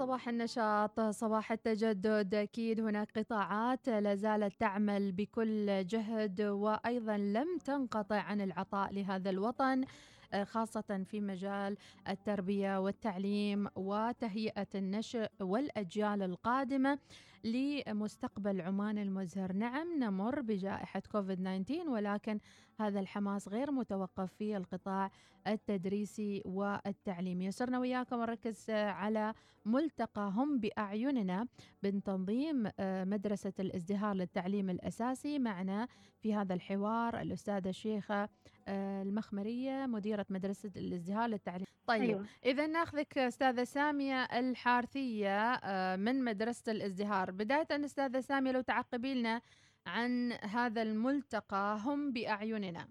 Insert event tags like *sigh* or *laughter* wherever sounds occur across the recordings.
صباح النشاط صباح التجدد. أكيد هناك قطاعات لا زالت تعمل بكل جهد وأيضا لم تنقطع عن العطاء لهذا الوطن آه، خاصة في مجال التربية والتعليم وتهيئة النشء والأجيال القادمة لمستقبل عمان المزهر. نعم نمر بجائحة كوفيد 19 ولكن هذا الحماس غير متوقف في القطاع التدريسي والتعليمي. يسرنا وياكم نركز على ملتقى هم بأعيننا من تنظيم آه، مدرسة الازدهار للتعليم الأساسي. معنا في هذا الحوار الأستاذة الشيخة آه، المخمرية مديرة مدرسة الازدهار للتعليم. طيب أيوة. إذا ناخذك أستاذة سامية الحارثية آه، من مدرسة الازدهار. بداية أستاذة سامية لو تعقبي لنا عن هذا الملتقى هم بأعيننا.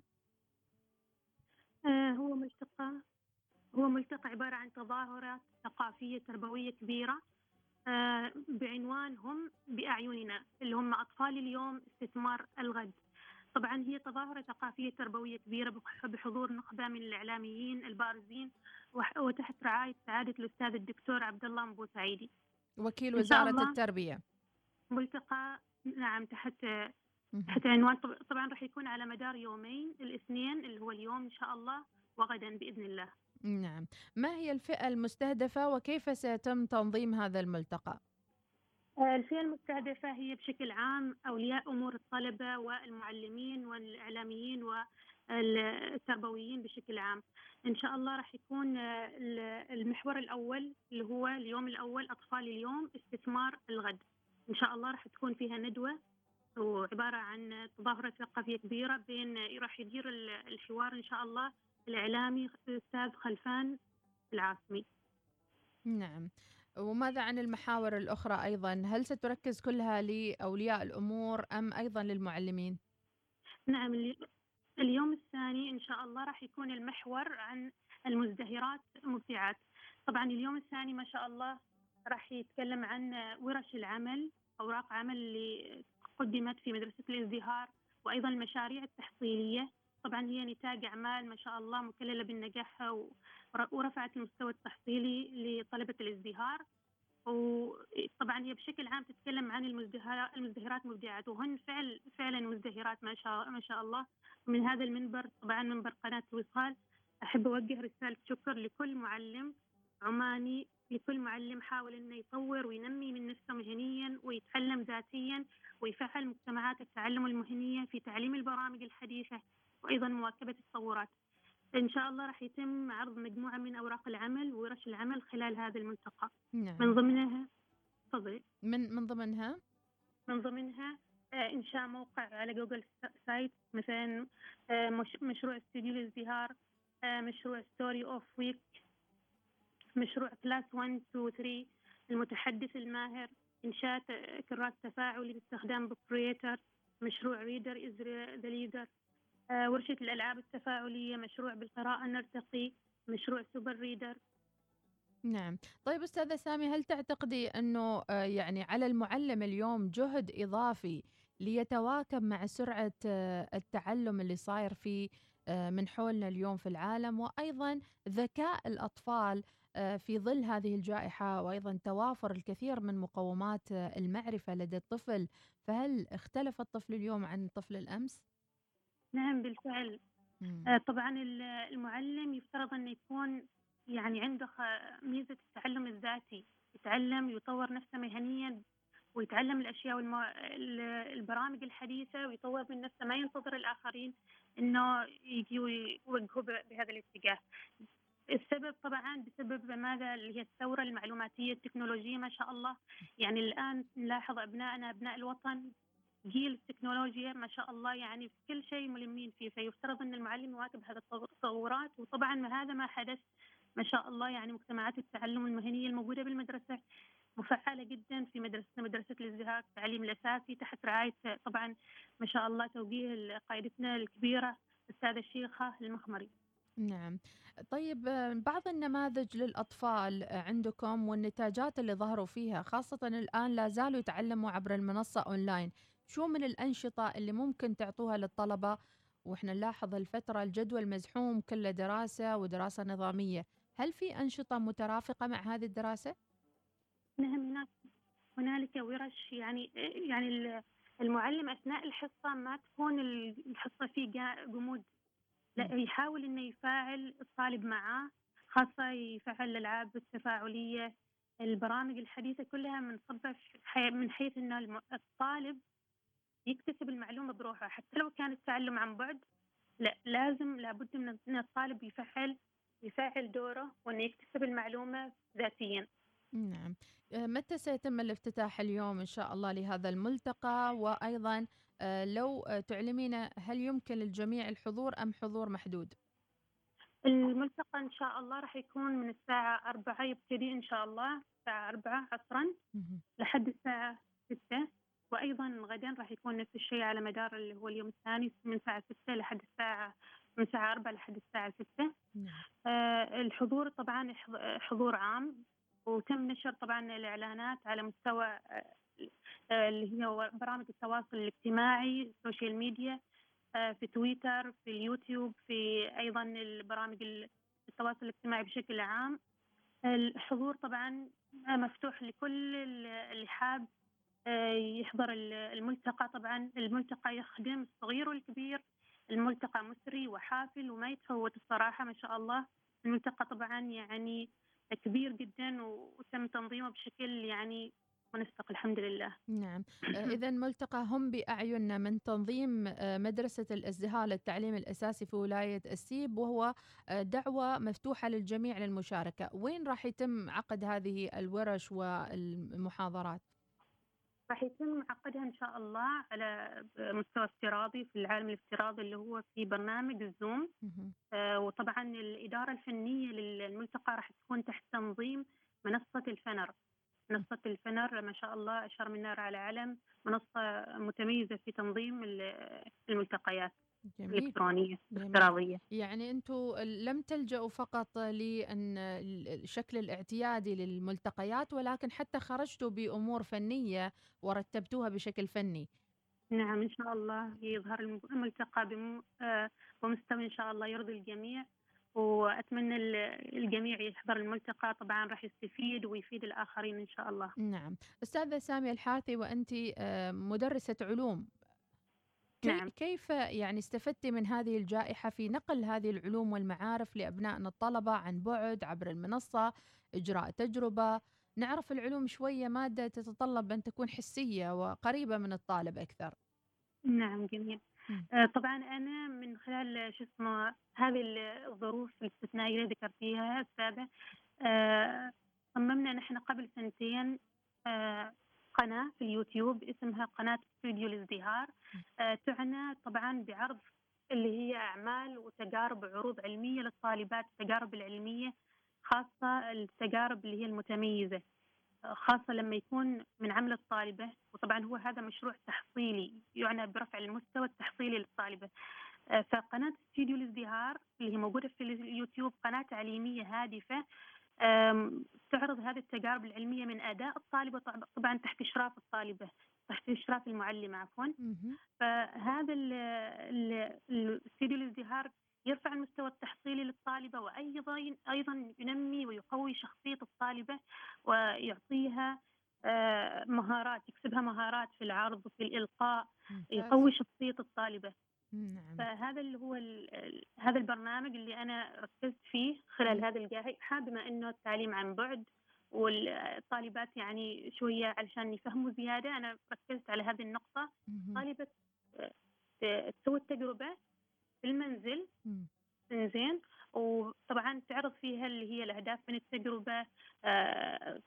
آه هو ملتقى هو ملتقى عبارة عن تظاهرات ثقافية تربوية كبيرة آه بعنوان هم بأعيننا اللي هم أطفال اليوم استثمار الغد. طبعا هي تظاهرة ثقافية تربوية كبيرة بحضور نخبة من الإعلاميين البارزين وتحت رعاية سعادة الأستاذ الدكتور عبد الله مبوسعيدي. وكيل وزارة التربية. ملتقى نعم تحت تحت عنوان طبعا راح يكون على مدار يومين الاثنين اللي هو اليوم إن شاء الله وغدا بإذن الله. نعم، ما هي الفئة المستهدفة وكيف سيتم تنظيم هذا الملتقى؟ آه، الفئة المستهدفة هي بشكل عام أولياء أمور الطلبة والمعلمين والإعلاميين والتربويين بشكل عام. إن شاء الله راح يكون آه، المحور الأول اللي هو اليوم الأول أطفال اليوم استثمار الغد. إن شاء الله راح تكون فيها ندوة وعبارة عن تظاهرة ثقافية كبيرة بين راح يدير الحوار إن شاء الله الإعلامي الأستاذ خلفان العاصمي. نعم. وماذا عن المحاور الأخرى أيضا؟ هل ستركز كلها لأولياء الأمور أم أيضا للمعلمين؟ نعم اليوم الثاني إن شاء الله راح يكون المحور عن المزدهرات المبدعات طبعا اليوم الثاني ما شاء الله راح يتكلم عن ورش العمل أوراق عمل اللي قدمت في مدرسة الازدهار وأيضا المشاريع التحصيلية طبعا هي نتاج أعمال ما شاء الله مكللة بالنجاح ورفعت المستوى التحصيلي لطلبة الازدهار. وطبعا هي بشكل عام تتكلم عن المزدهرات المزدهرات مبدعات وهن فعل فعلا مزدهرات ما شاء ما شاء الله. من هذا المنبر طبعا منبر قناة الوصال أحب أوجه رسالة شكر لكل معلم عماني لكل معلم حاول إنه يطور وينمي من نفسه مهنيا ويتعلم ذاتيا ويفعل مجتمعات التعلم المهنية في تعليم البرامج الحديثة وأيضا مواكبة التطورات. إن شاء الله راح يتم عرض مجموعة من أوراق العمل وورش العمل خلال هذا الملتقى. نعم. من ضمنها تفضلي. من من ضمنها؟ من ضمنها آه، انشاء موقع على جوجل site مثلا آه، مشروع استوديو الازدهار آه، مشروع Story of Week مشروع class 1 2 3 المتحدث الماهر إنشاء كراس تفاعلي باستخدام Book Creator مشروع Reader is the Leader ورشة الألعاب التفاعلية مشروع بالقراءة نرتقي مشروع Super Reader نعم. طيب أستاذة سامي هل تعتقدي أنه آه، يعني على المعلم اليوم جهد إضافي ليتواكب مع سرعة آه، التعلم اللي صاير في آه، من حولنا اليوم في العالم؟ وأيضا ذكاء الأطفال في ظل هذه الجائحة وأيضا توافر الكثير من مقومات آه، المعرفة لدى الطفل فهل اختلف الطفل اليوم عن طفل الأمس؟ نعم بالفعل مم. طبعا المعلم يفترض أن يكون يعني عنده ميزة التعلم الذاتي يتعلم يطور نفسه مهنيا ويتعلم الأشياء والمو... البرامج الحديثة ويطور من نفسه ما ينتظر الآخرين إنه يجي يوجهوا بهذا الاتجاه. السبب طبعا بسبب ماذا اللي هي الثورة المعلوماتية التكنولوجية ما شاء الله. يعني الآن نلاحظ أبنائنا أبناء الوطن جيل التكنولوجيا ما شاء الله يعني في كل شيء ملمين فيه. فيفترض إن المعلم يواكب هذه التطورات وطبعا هذا ما حدث ما شاء الله يعني مجتمعات التعلم المهنية الموجودة بالمدرسة مفعلة جدا في مدرستنا مدرسة الإزدهار التعليم الأساسي تحت رعاية طبعا ما شاء الله توجيه قائدتنا الكبيرة الأستاذة الشيخة المخمري. نعم. طيب بعض النماذج للأطفال عندكم والنتاجات اللي ظهروا فيها خاصة الآن لا زالوا يتعلموا عبر المنصة أونلاين. شو من الأنشطة اللي ممكن تعطوها للطلبة؟ وإحنا نلاحظ الفترة الجدول مزحوم كله دراسة ودراسة نظامية. هل في أنشطة مترافقة مع هذه الدراسة؟ نعم هناك هنالك ورش. يعني يعني المعلم أثناء الحصة ما تكون الحصة في جمود. لا يحاول إنه يفاعل الطالب معاه خاصة يفعل الألعاب التفاعلية البرامج الحديثة كلها منصبه من حيث ان الطالب يكتسب المعلومة بروحه حتى لو كان التعلم عن بعد لا لازم لابد من إن الطالب يفعل يفعل دوره وإنه يكتسب المعلومة ذاتيا. نعم. آه، متى سيتم الافتتاح اليوم إن شاء الله لهذا الملتقى وأيضا لو آه، تعلمين هل يمكن للجميع الحضور أم حضور محدود؟ الملتقى إن شاء الله راح يكون من الساعة 4 يبتدي إن شاء الله الساعة 4 عصرا لحد الساعة 6 وأيضا غدا راح يكون نفس الشيء على مدار اللي هو اليوم الثاني من الساعة 6 لحد الساعة من الساعة 4 لحد الساعة 6 نعم. آه الحضور طبعا حضور عام وتم نشر طبعا الإعلانات على مستوى آه اللي هي برامج التواصل الاجتماعي ال social media آه في تويتر في اليوتيوب في أيضا البرامج التواصل الاجتماعي بشكل عام. الحضور طبعا مفتوح لكل اللي حاب آه، يحضر الملتقى. طبعا الملتقى يخدم الصغير والكبير الملتقى مسري وحافل وما يتفوت الصراحة ما شاء الله. الملتقى طبعا يعني كبير جدا وتم تنظيمه بشكل يعني منسق الحمد لله. نعم. *clears throat* آه، إذا ملتقى هم بأعيننا من تنظيم آه، مدرسة الإزدهار للتعليم الأساسي في ولاية السيب وهو دعوة مفتوحة للجميع للمشاركة. وين راح يتم عقد هذه الورش والمحاضرات؟ راح يتم عقدها إن شاء الله على مستوى افتراضي في العالم الافتراضي اللي هو في برنامج الزوم آه وطبعا الإدارة الفنية للملتقى راح تكون تحت تنظيم منصة الفنر. منصة الفنر ما شاء الله أشهر من نار على علم منصة متميزة في تنظيم الملتقيات جميل. الإلكترونية الافتراضية. يعني أنتم لم تلجأوا فقط لأن الشكل الاعتيادي للملتقيات ولكن حتى خرجتوا بأمور فنية ورتبتوها بشكل فني. نعم إن شاء الله يظهر الملتقى آه، بمستوى إن شاء الله يرضي الجميع. وأتمنى الجميع يحضر الملتقى طبعا راح يستفيد ويفيد الآخرين إن شاء الله. نعم، أستاذة سامية الحاثي وانت آه، مدرسة علوم نعم. كيف يعني استفدت من هذه الجائحة في نقل هذه العلوم والمعارف لأبنائنا الطلبة عن بعد عبر المنصة إجراء تجربة نعرف العلوم شوية مادة تتطلب أن تكون حسية وقريبة من الطالب أكثر نعم جميل. آه طبعا أنا من خلال شو اسمه هذه الظروف الاستثنائية اللي ذكرتيها أستاذة آه صممنا نحن قبل سنتين آه قناة في اليوتيوب اسمها قناة استوديو الازدهار تعنى طبعا بعرض اللي هي أعمال وتجارب عروض علمية للطالبات التجارب العلمية خاصة التجارب اللي هي المتميزة. آه، خاصة لما يكون من عمل الطالبة وطبعا هو هذا مشروع تحصيلي يعنى برفع المستوى التحصيلي للطالبة. آه، فقناة استوديو الازدهار اللي هي موجودة في اليوتيوب قناة تعليمية هادفة تعرض هذه التجارب العلمية من أداء الطالبة طبعا تحت إشراف الطالبة تحت إشراف المعلمة عفوا. فهذا الاستديو الازدهار يرفع المستوى التحصيلي للطالبة وأيضا أيضا ينمي ويقوي شخصية الطالبة ويعطيها آه، مهارات يكسبها مهارات في العرض وفي الإلقاء يقوي شخصية الطالبة. نعم. فهذا اللي هو هذا البرنامج اللي أنا ركزت فيه خلال هذا الجائحة بما إنه التعليم عن بعد والطالبات يعني شوية علشان يفهموا زيادة أنا ركزت على هذه النقطة. طالبة آه، تسوي التجربة في المنزل. زين. وطبعا تعرض فيها اللي هي الأهداف من التجربة آه،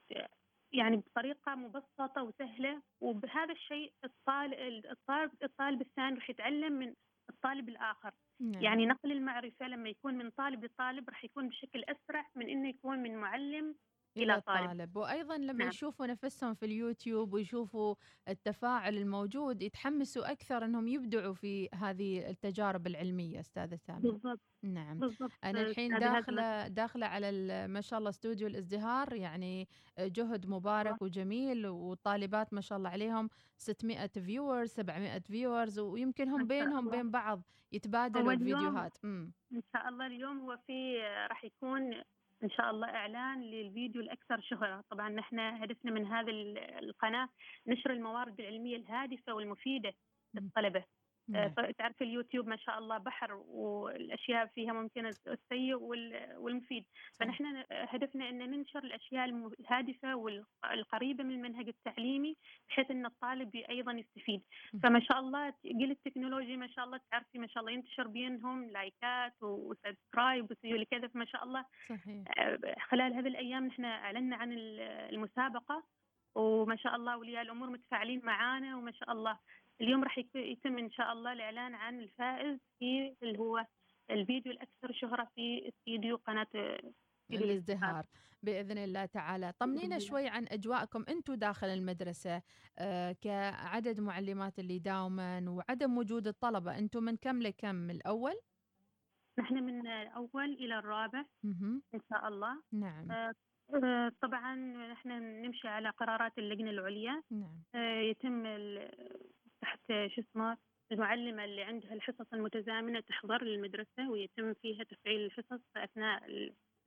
يعني بطريقة مبسطة وسهلة. وبهذا الشيء الطالب الطالب الطالب الثاني راح يتعلم من الطالب الآخر. نعم. يعني نقل المعرفة لما يكون من طالب لطالب راح يكون بشكل أسرع من إنه يكون من معلم. إلى طالب. طالب. وأيضا لما نعم. يشوفوا نفسهم في اليوتيوب ويشوفوا التفاعل الموجود يتحمسوا أكثر أنهم يبدعوا في هذه التجارب العلمية أستاذة سامي. بالضبط. نعم. بالضبط. أنا الحين داخلة داخلة على ما شاء الله استوديو الازدهار يعني جهد مبارك وجميل والطالبات ما شاء الله عليهم 600 viewers 700 viewers ويمكن هم بينهم بين بعض يتبادلوا الفيديوهات. إن شاء الله اليوم هو في راح يكون إن شاء الله إعلان للفيديو الاكثر شهرة طبعا نحن هدفنا من هذه القناة نشر الموارد العلمية الهادفة والمفيدة للطلبة. تعرف اليوتيوب ما شاء الله بحر والأشياء فيها ممكن السيء والمفيد. فنحن هدفنا أن ننشر الأشياء الهادفة والقريبة من المنهج التعليمي بحيث أن الطالب أيضا يستفيد. فما شاء الله جيل التكنولوجي ما شاء الله تعرفي ما شاء الله ينتشر بينهم لايكات و subscribe وسيولي كذا فما شاء الله. صحيح. آه، خلال هذه الأيام نحن أعلنا عن المسابقة وما شاء الله اولياء الأمور متفاعلين معانا وما شاء الله. اليوم راح يتم إن شاء الله الإعلان عن الفائز في اللي هو الفيديو الأكثر شهرة في استديو قناة الازدهار بإذن الله تعالى. طمنينا شوي عن أجواءكم. أنتم داخل المدرسة آه كعدد معلمات اللي داوما وعدم وجود الطلبة أنتم من كم لكم؟ الأول؟ نحن من الأول إلى الرابع إن شاء الله. نعم. آه, آه، طبعا نحن نمشي على قرارات اللجنة العليا. نعم. آه يتم شو اسمه المعلمة اللي عندها الحصص المتزامنة تحضر للمدرسة ويتم فيها تفعيل الحصص أثناء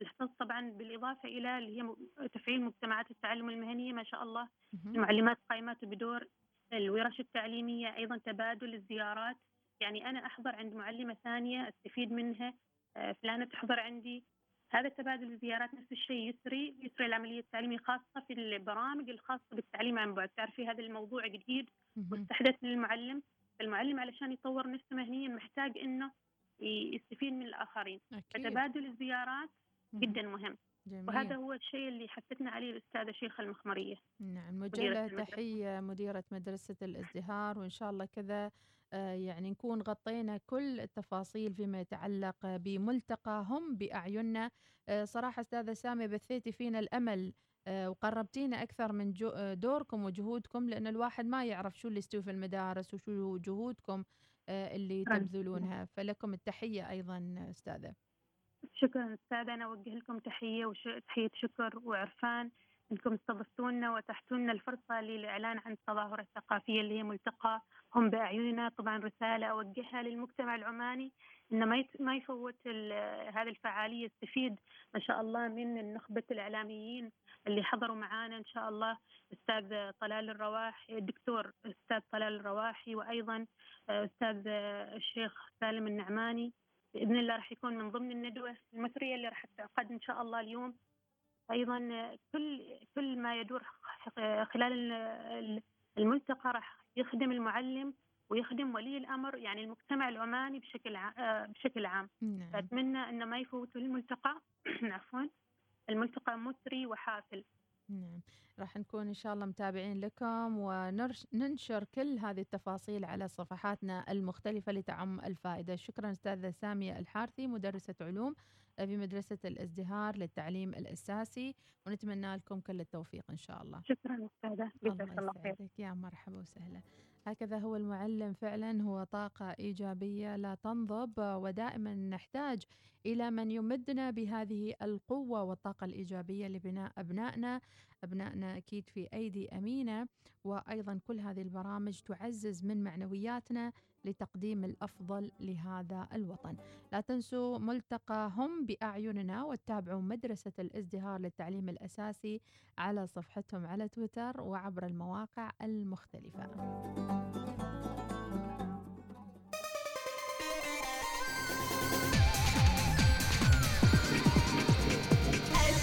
الحصص طبعا بالإضافة إلى اللي هي تفعيل مجتمعات التعلم المهنية ما شاء الله. المعلمات قائمات بدور الورش التعليمية أيضا تبادل الزيارات. يعني أنا أحضر عند معلمة ثانية أستفيد منها آه، فلانة تحضر عندي. هذا تبادل الزيارات نفس الشيء يسري يسري العملية التعليمية خاصة في البرامج الخاصة بالتعليم. عن بعد تعرفي هذا الموضوع جديد مستحدث للمعلم المعلم. علشان يطور نفسه مهنيا محتاج إنه يستفيد من الآخرين. أكيد. فتبادل الزيارات جدا مهم. جميل. وهذا هو الشيء اللي حثتنا عليه الأستاذة شيخة المخمرية. نعم. مجلة تحية مديرة مدرسة الازدهار وإن شاء الله كذا يعني نكون غطينا كل التفاصيل فيما يتعلق بملتقى هم بأعيننا. آه، صراحة أستاذة سامية بثيتي فينا الأمل آه، وقربتينا أكثر من آه، دوركم وجهودكم لأن الواحد ما يعرف شو اللي يستوي في المدارس وشو جهودكم آه، اللي تبذلونها. فلكم التحية أيضا أستاذة. شكرا أستاذة أنا أوجه لكم تحية وتحية شكر وعرفان. انكم استضفتونا واتحتوا الفرصة للإعلان عن التظاهرة الثقافية اللي هي ملتقى هم بأعيننا. طبعا رسالة أوجهها للمجتمع العماني إنه ما ما يفوت هذه الفعالية يستفيد ما شاء الله من نخبه الإعلاميين اللي حضروا معانا. إن شاء الله أستاذ طلال الرواحي الدكتور أستاذ طلال الرواحي وأيضا أستاذ الشيخ سالم النعماني. بإذن الله راح يكون من ضمن الندوة المثريه اللي راح تعقد إن شاء الله اليوم. أيضا كل كل ما يدور خلال الملتقى راح يخدم المعلم ويخدم ولي الأمر يعني المجتمع العماني بشكل بشكل عام. نعم. فأتمنى ان ما يفوتوا الملتقى. *clears throat* عفوا. الملتقى مثري وحافل. نعم. راح نكون إن شاء الله متابعين لكم وننشر كل هذه التفاصيل على صفحاتنا المختلفة لتعم الفائدة. شكرا أستاذة سامية الحارثي مدرسة علوم بمدرسة الازدهار للتعليم الأساسي ونتمنى لكم كل التوفيق إن شاء الله. شكرا أستاذة. الله خير. يا مرحبا وسهلا. هكذا هو المعلم فعلا هو طاقة إيجابية لا تنضب ودائما نحتاج إلى من يمدنا بهذه القوة والطاقة الإيجابية لبناء أبنائنا. أبنائنا أكيد في أيدي أمينة وأيضا كل هذه البرامج تعزز من معنوياتنا لتقديم الأفضل لهذا الوطن. لا تنسوا ملتقى هم بأعيننا وتتابعوا مدرسة الازدهار للتعليم الأساسي على صفحتهم على تويتر وعبر المواقع المختلفة.